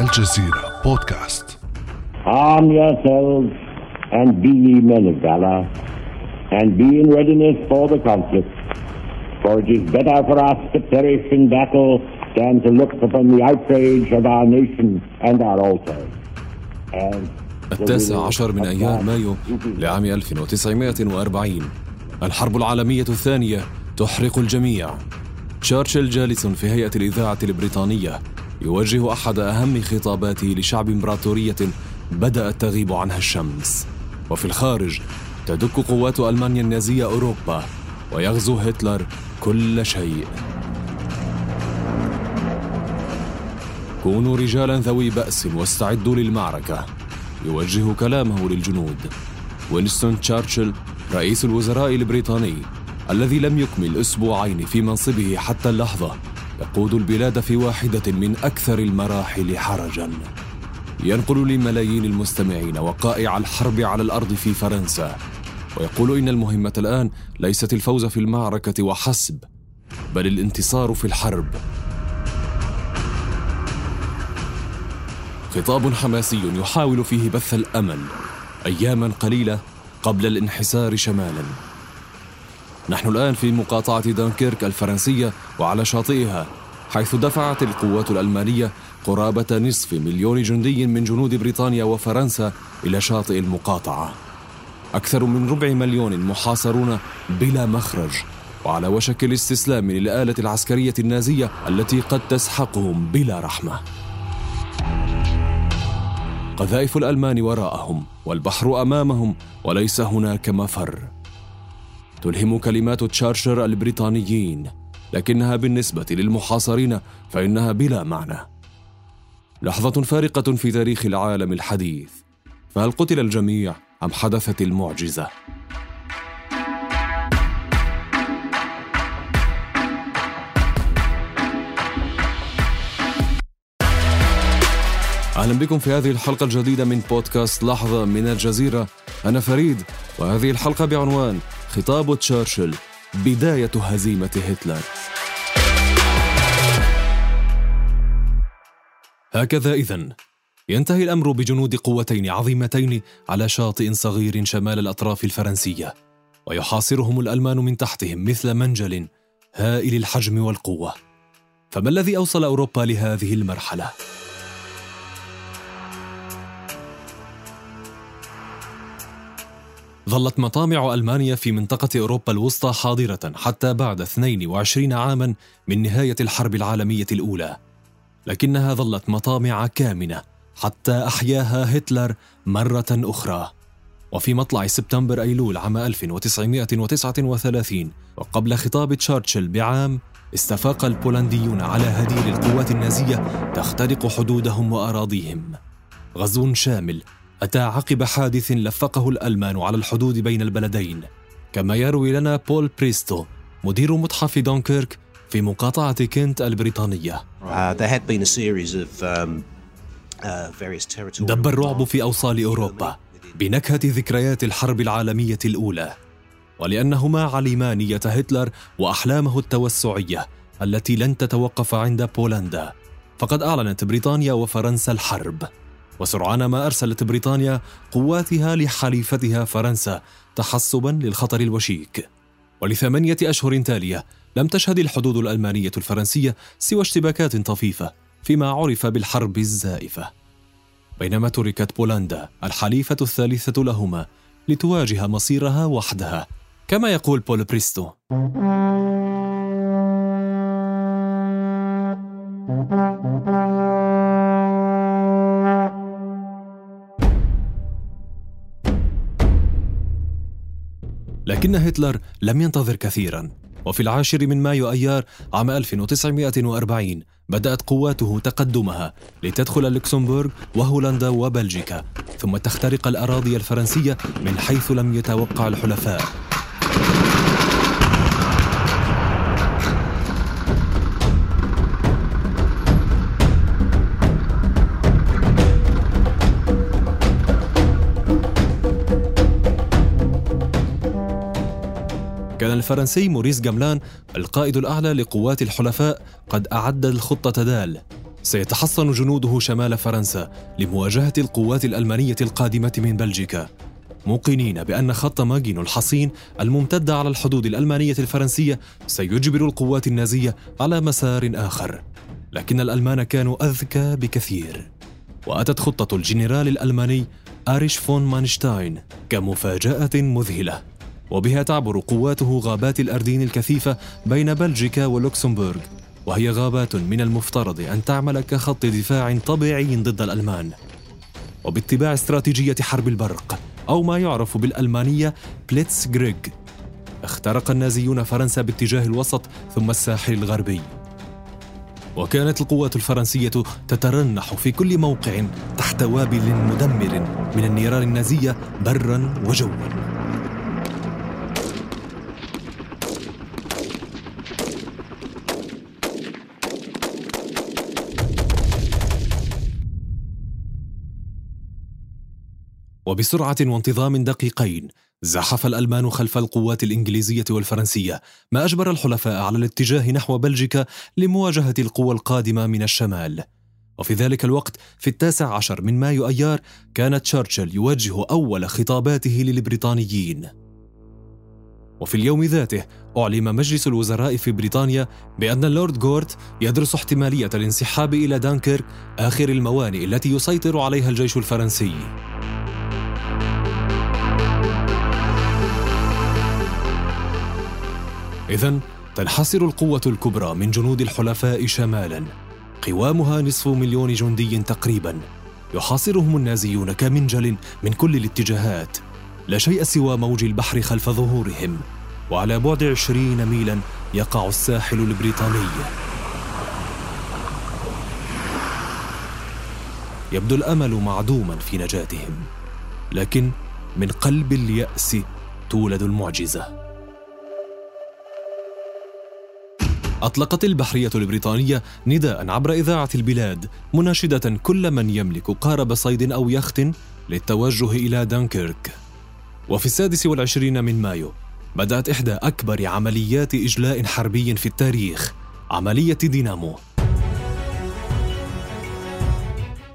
الجزيرة بودكاست Arm yourselves and be ye men of valor, and be in readiness for the conflict. For it is better for us to perish in battle than to look upon the outrage of our nation and our altars. And التاسع عشر من أيار مايو لعام 1940 الحرب العالمية الثانية تحرق الجميع تشرشل جالس في هيئة الإذاعة البريطانية يوجه أحد أهم خطاباته لشعب إمبراطورية بدأت تغيب عنها الشمس. وفي الخارج تدك قوات ألمانيا النازية أوروبا ويغزو هتلر كل شيء. كونوا رجالا ذوي بأس واستعدوا للمعركة. يوجه كلامه للجنود. وينستون تشارشل رئيس الوزراء البريطاني الذي لم يكمل أسبوعين في منصبه حتى اللحظة يقود البلاد في واحدة من أكثر المراحل حرجا. ينقل لملايين المستمعين وقائع الحرب على الأرض في فرنسا. ويقول إن المهمة الآن ليست الفوز في المعركة وحسب بل الانتصار في الحرب. خطاب حماسي يحاول فيه بث الأمل اياما قليلة قبل الانحسار شمالا. نحن الآن في مقاطعة دانكيرك الفرنسية وعلى شاطئها حيث دفعت القوات الألمانية قرابة نصف مليون جندي من جنود بريطانيا وفرنسا إلى شاطئ المقاطعة. أكثر من ربع مليون محاصرون بلا مخرج وعلى وشك الاستسلام للآلة العسكرية النازية التي قد تسحقهم بلا رحمة. قذائف الألمان وراءهم والبحر أمامهم وليس هناك مفر. تلهم كلمات تشارشر البريطانيين لكنها بالنسبة للمحاصرين فإنها بلا معنى. لحظة فارقة في تاريخ العالم الحديث. فهل قتل الجميع أم حدثت المعجزة؟ أهلا بكم في هذه الحلقة الجديدة من بودكاست لحظة من الجزيرة. أنا فريد وهذه الحلقة بعنوان خطاب تشرشل بداية هزيمة هتلر. هكذا اذا ينتهي الأمر بجنود قوتين عظيمتين على شاطئ صغير شمال الأطراف الفرنسية ويحاصرهم الألمان من تحتهم مثل منجل هائل الحجم والقوة. فما الذي أوصل أوروبا لهذه المرحلة؟ ظلت مطامع ألمانيا في منطقة أوروبا الوسطى حاضرة حتى بعد 22 عاما من نهاية الحرب العالمية الأولى. لكنها ظلت مطامع كامنة حتى أحياها هتلر مرة أخرى. وفي مطلع سبتمبر أيلول عام 1939 وقبل خطاب تشرشل بعام استفاق البولنديون على هدير القوات النازية تخترق حدودهم وأراضيهم. غزو شامل أتى عقب حادث لفقه الألمان على الحدود بين البلدين. كما يروي لنا بول بريستو مدير متحف دونكيرك في مقاطعة كنت البريطانية. Uh, um, uh, دب الرعب في أوصال أوروبا بنكهة ذكريات الحرب العالمية الأولى. ولأنهما علما نية هتلر وأحلامه التوسعية التي لن تتوقف عند بولندا. فقد أعلنت بريطانيا وفرنسا الحرب. وسرعان ما أرسلت بريطانيا قواتها لحليفتها فرنسا تحسبا للخطر الوشيك. ولثمانية أشهر تالية لم تشهد الحدود الألمانية الفرنسية سوى اشتباكات طفيفة فيما عرف بالحرب الزائفة. بينما تركت بولندا الحليفة الثالثة لهما لتواجه مصيرها وحدها كما يقول بول بريستو. لكن هتلر لم ينتظر كثيرا. وفي العاشر من مايو أيار عام 1940 بدأت قواته تقدمها لتدخل لوكسمبورغ وهولندا وبلجيكا ثم تخترق الأراضي الفرنسية من حيث لم يتوقع الحلفاء. كان الفرنسي موريس جاملان القائد الأعلى لقوات الحلفاء قد أعد الخطة دال سيتحصن جنوده شمال فرنسا لمواجهة القوات الألمانية القادمة من بلجيكا. موقنين بأن خط ماجينو الحصين الممتد على الحدود الألمانية الفرنسية سيجبر القوات النازية على مسار آخر. لكن الألمان كانوا أذكى بكثير. وأتت خطة الجنرال الألماني إريش فون مانشتاين كمفاجأة مذهلة. وبها تعبر قواته غابات الأردين الكثيفة بين بلجيكا ولوكسمبورغ وهي غابات من المفترض أن تعمل كخط دفاع طبيعي ضد الألمان. وباتباع استراتيجية حرب البرق أو ما يعرف بالألمانية Blitzkrieg اخترق النازيون فرنسا باتجاه الوسط ثم الساحل الغربي. وكانت القوات الفرنسية تترنح في كل موقع تحت وابل مدمر من النيران النازية برا وجوا. وبسرعة وانتظام دقيقين زحف الألمان خلف القوات الإنجليزية والفرنسية ما أجبر الحلفاء على الاتجاه نحو بلجيكا لمواجهة القوى القادمة من الشمال. وفي ذلك الوقت في التاسع عشر من مايو أيار كان تشرشل يوجه أول خطاباته للبريطانيين. وفي اليوم ذاته أعلم مجلس الوزراء في بريطانيا بأن اللورد جورت يدرس احتمالية الانسحاب إلى دانكيرك آخر الموانئ التي يسيطر عليها الجيش الفرنسي. إذا تنحصر القوة الكبرى من جنود الحلفاء شمالا. قوامها نصف مليون جندي تقريبا. يحاصرهم النازيون كمنجل من كل الاتجاهات. لا شيء سوى موج البحر خلف ظهورهم. وعلى بعد عشرين ميلا يقع الساحل البريطاني. يبدو الأمل معدوما في نجاتهم. لكن من قلب اليأس تولد المعجزة. أطلقت البحرية البريطانية نداء عبر إذاعة البلاد مناشدة كل من يملك قارب صيد أو يخت للتوجه إلى دانكيرك. وفي السادس والعشرين من مايو بدأت إحدى أكبر عمليات إجلاء حربي في التاريخ عملية دينامو.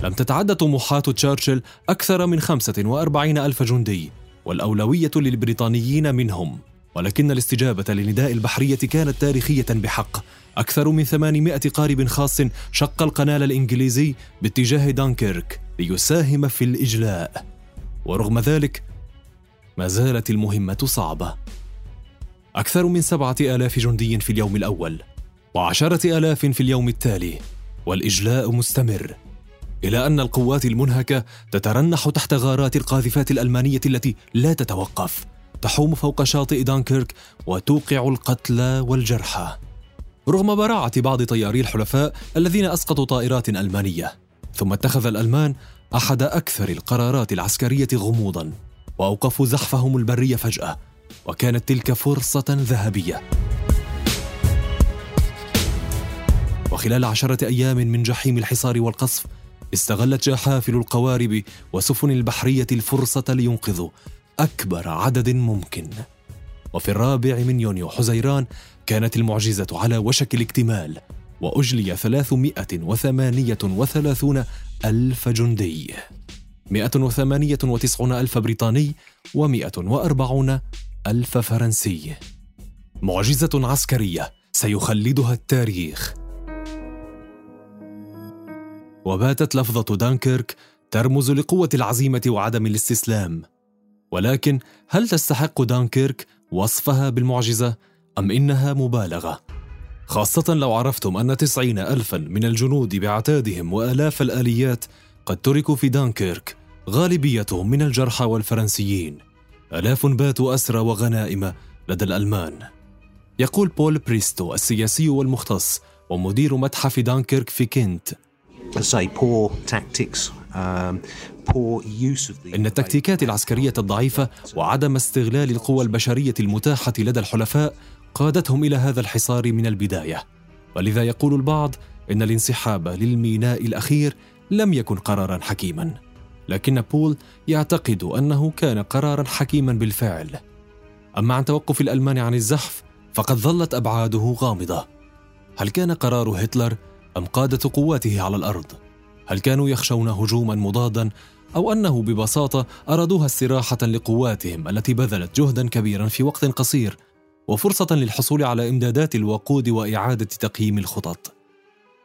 لم تتعدى طموحات تشرشل أكثر من 45 ألف جندي والأولوية للبريطانيين منهم. ولكن الاستجابة لنداء البحرية كانت تاريخية بحق. أكثر من 800 قارب خاص شق القنال الإنجليزي باتجاه دانكيرك ليساهم في الإجلاء. ورغم ذلك ما زالت المهمة صعبة. أكثر من سبعة آلاف جندي في اليوم الأول وعشرة آلاف في اليوم التالي والإجلاء مستمر. إلى أن القوات المنهكة تترنح تحت غارات القاذفات الألمانية التي لا تتوقف. تحوم فوق شاطئ دانكيرك وتوقع القتلى والجرحى. رغم براعة بعض طياري الحلفاء الذين أسقطوا طائرات ألمانية ثم اتخذ الألمان أحد أكثر القرارات العسكرية غموضا وأوقفوا زحفهم البري فجأة وكانت تلك فرصة ذهبية. وخلال عشرة أيام من جحيم الحصار والقصف استغلت جحافل القوارب وسفن البحرية الفرصة لينقذوا أكبر عدد ممكن. وفي الرابع من يونيو حزيران كانت المعجزة على وشك الاكتمال وأجلي 338 ألف جندي. 198 ألف بريطاني و140 ألف فرنسي. معجزة عسكرية سيخلدها التاريخ. وباتت لفظة دانكيرك ترمز لقوة العزيمة وعدم الاستسلام. ولكن هل تستحق دانكيرك وصفها بالمعجزة أم إنها مبالغة؟ خاصة لو عرفتم أن تسعين ألفا من الجنود بعتادهم وآلاف الآليات قد تركوا في دانكيرك غالبيتهم من الجرحى والفرنسيين آلاف باتوا أسرى وغنائم لدى الألمان يقول بول بريستو السياسي والمختص ومدير متحف دانكيرك في كنت um, إن التكتيكات العسكرية الضعيفة وعدم استغلال القوى البشرية المتاحة لدى الحلفاء قادتهم إلى هذا الحصار من البداية. ولذا يقول البعض إن الانسحاب للميناء الأخير لم يكن قرارا حكيما. لكن بول يعتقد أنه كان قرارا حكيما بالفعل. أما عن توقف الألمان عن الزحف فقد ظلت أبعاده غامضة. هل كان قرار هتلر أم قادة قواته على الأرض؟ هل كانوا يخشون هجوما مضادا؟ أو أنه ببساطة أرادوها استراحة لقواتهم التي بذلت جهدا كبيرا في وقت قصير وفرصة للحصول على إمدادات الوقود وإعادة تقييم الخطط.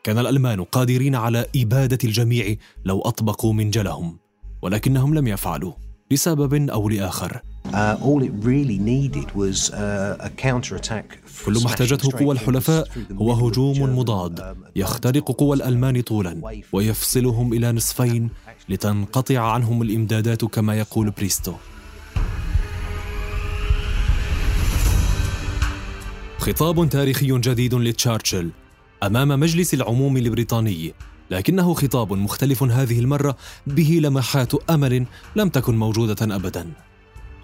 كان الألمان قادرين على إبادة الجميع لو أطبقوا منجلهم ولكنهم لم يفعلوا لسبب أو لآخر. Uh, uh. كل ما احتاجته قوى الحلفاء هو هجوم مضاد يخترق قوى الألمان طولا ويفصلهم إلى نصفين لتنقطع عنهم الإمدادات كما يقول بريستو خطاب تاريخي جديد لتشارشل أمام مجلس العموم البريطاني لكنه خطاب مختلف هذه المرة به لمحات أمل لم تكن موجودة أبدا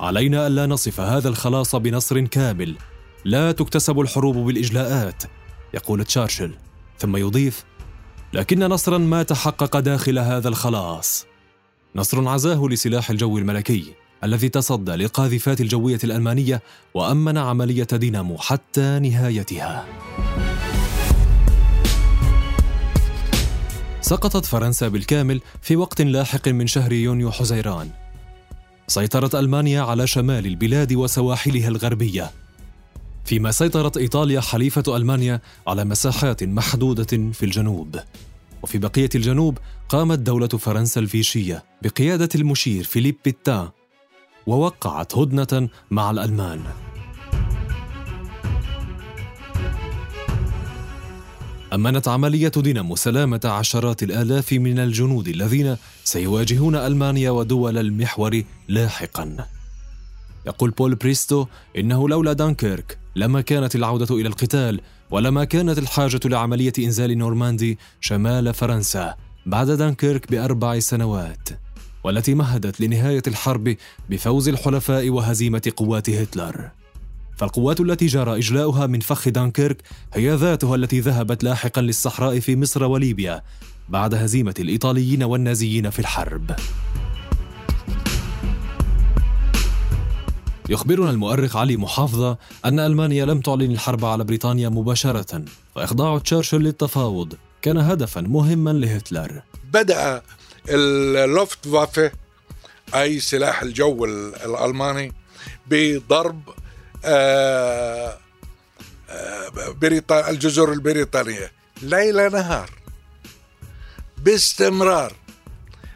علينا ألا نصف هذا الخلاص بنصر كامل. لا تكتسب الحروب بالإجلاءات يقول تشارشل. ثم يضيف لكن نصرا ما تحقق داخل هذا الخلاص. نصر عزاه لسلاح الجو الملكي الذي تصدى للقاذفات الجوية الألمانية وأمن عملية دينامو حتى نهايتها. سقطت فرنسا بالكامل في وقت لاحق من شهر يونيو حزيران. سيطرت ألمانيا على شمال البلاد وسواحلها الغربية. فيما سيطرت إيطاليا حليفة ألمانيا على مساحات محدودة في الجنوب. وفي بقية الجنوب قامت دولة فرنسا الفيشية بقيادة المشير فيليب بيتان ووقعت هدنة مع الألمان. أمنت عملية دينامو سلامة عشرات الآلاف من الجنود الذين سيواجهون ألمانيا ودول المحور لاحقا. يقول بول بريستو إنه لولا دانكيرك لما كانت العودة إلى القتال ولما كانت الحاجة لعملية إنزال نورماندي شمال فرنسا بعد دانكيرك بأربع سنوات والتي مهدت لنهاية الحرب بفوز الحلفاء وهزيمة قوات هتلر. فالقوات التي جرى إجلاؤها من فخ دانكيرك هي ذاتها التي ذهبت لاحقا للصحراء في مصر وليبيا بعد هزيمة الإيطاليين والنازيين في الحرب. يخبرنا المؤرخ علي محافظة أن ألمانيا لم تعلن الحرب على بريطانيا مباشرة فإخضاع تشرشل للتفاوض كان هدفا مهما لهتلر. بدأ اللوفت وافه أي سلاح الجو الألماني بضرب آه، آه، الجزر البريطانية ليل نهار باستمرار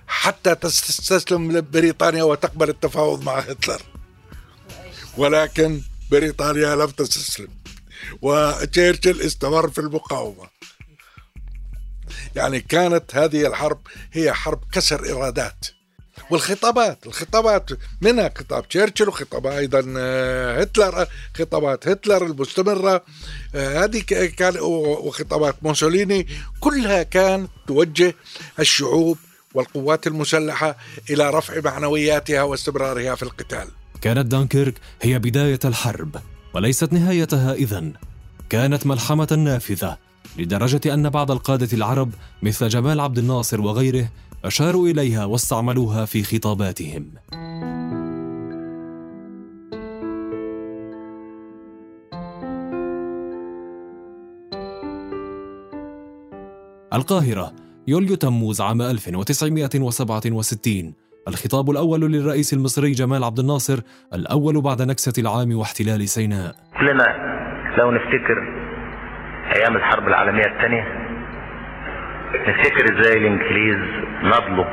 حتى تستسلم بريطانيا وتقبل التفاوض مع هتلر. ولكن بريطانيا لم تستسلم. وتشرشل استمر في المقاومة. يعني كانت هذه الحرب هي حرب كسر إرادات. والخطابات الخطابات منها خطاب تشرشل وخطاب أيضا آه، هتلر خطابات هتلر المستمرة آه، هذه كان وخطابات موسوليني كلها كانت توجه الشعوب والقوات المسلحة إلى رفع معنوياتها واستمرارها في القتال. كانت دانكيرك هي بداية الحرب وليست نهايتها اذا. كانت ملحمة نافذة لدرجة أن بعض القادة العرب مثل جمال عبد الناصر وغيره أشاروا إليها واستعملوها في خطاباتهم. القاهرة يوليو تموز عام 1967 الخطاب الأول للرئيس المصري جمال عبد الناصر الأول بعد نكسة العام واحتلال سيناء. كلنا لو نفتكر أيام الحرب العالمية الثانية نفتكر إزاي الإنجليز نضلوا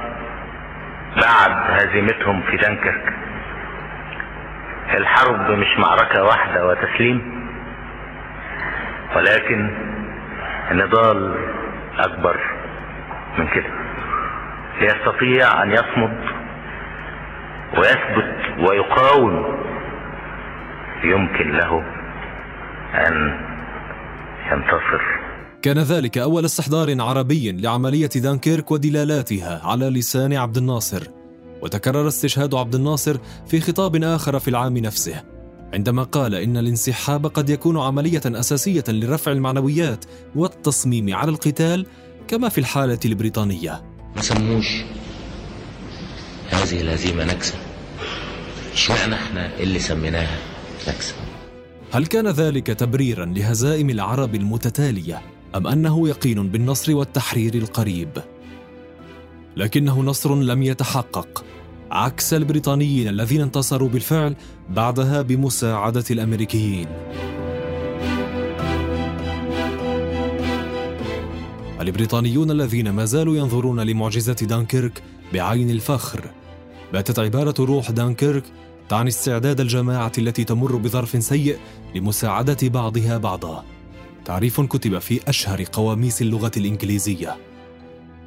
بعد هزيمتهم في دنكرك. الحرب مش معركة واحدة وتسليم ولكن النضال أكبر من كده. ليستطيع أن يصمد ويثبت ويقاوم يمكن له أن ينتصر. كان ذلك أول استحضار عربي لعملية دانكيرك ودلالاتها على لسان عبد الناصر وتكرر استشهاد عبد الناصر في خطاب آخر في العام نفسه عندما قال إن الانسحاب قد يكون عملية أساسية لرفع المعنويات والتصميم على القتال كما في الحالة البريطانية. ما سموش هذه الهزيمة نكسة. اشمعنى إحنا اللي سميناها نكسة. هل كان ذلك تبريرا لهزائم العرب المتتالية أم أنه يقين بالنصر والتحرير القريب؟ لكنه نصر لم يتحقق عكس البريطانيين الذين انتصروا بالفعل بعدها بمساعدة الأمريكيين. البريطانيون الذين ما زالوا ينظرون لمعجزة دانكيرك بعين الفخر. باتت عبارة روح دانكيرك تعني استعداد الجماعة التي تمر بظرف سيء لمساعدة بعضها بعضا. تعريف كتب في أشهر قواميس اللغة الإنجليزية.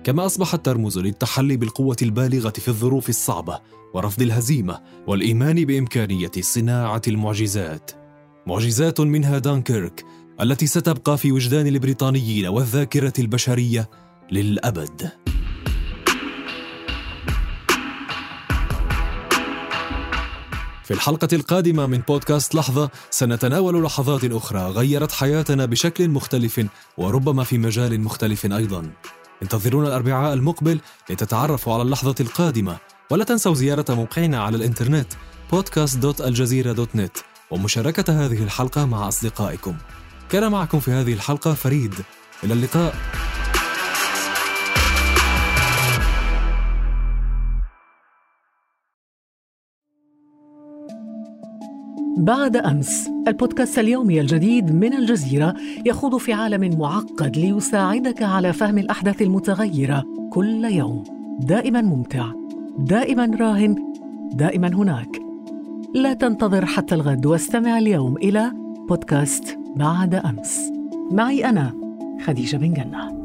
كما أصبحت ترمز للتحلي بالقوة البالغة في الظروف الصعبة ورفض الهزيمة والإيمان بإمكانية صناعة المعجزات. معجزات منها دانكيرك التي ستبقى في وجدان البريطانيين والذاكرة البشرية للأبد. في الحلقة القادمة من بودكاست لحظة سنتناول لحظات أخرى غيرت حياتنا بشكل مختلف وربما في مجال مختلف أيضا. انتظرونا الأربعاء المقبل لتتعرفوا على اللحظة القادمة ولا تنسوا زيارة موقعنا على الإنترنت podcast.aljazeera.net ومشاركة هذه الحلقة مع أصدقائكم. كان معكم في هذه الحلقة فريد. إلى اللقاء. بعد أمس البودكاست اليومي الجديد من الجزيرة يخوض في عالم معقد ليساعدك على فهم الأحداث المتغيرة كل يوم. دائما ممتع دائما راهن دائما هناك. لا تنتظر حتى الغد واستمع اليوم إلى بودكاست بعد أمس. معي أنا خديجة بن جنة.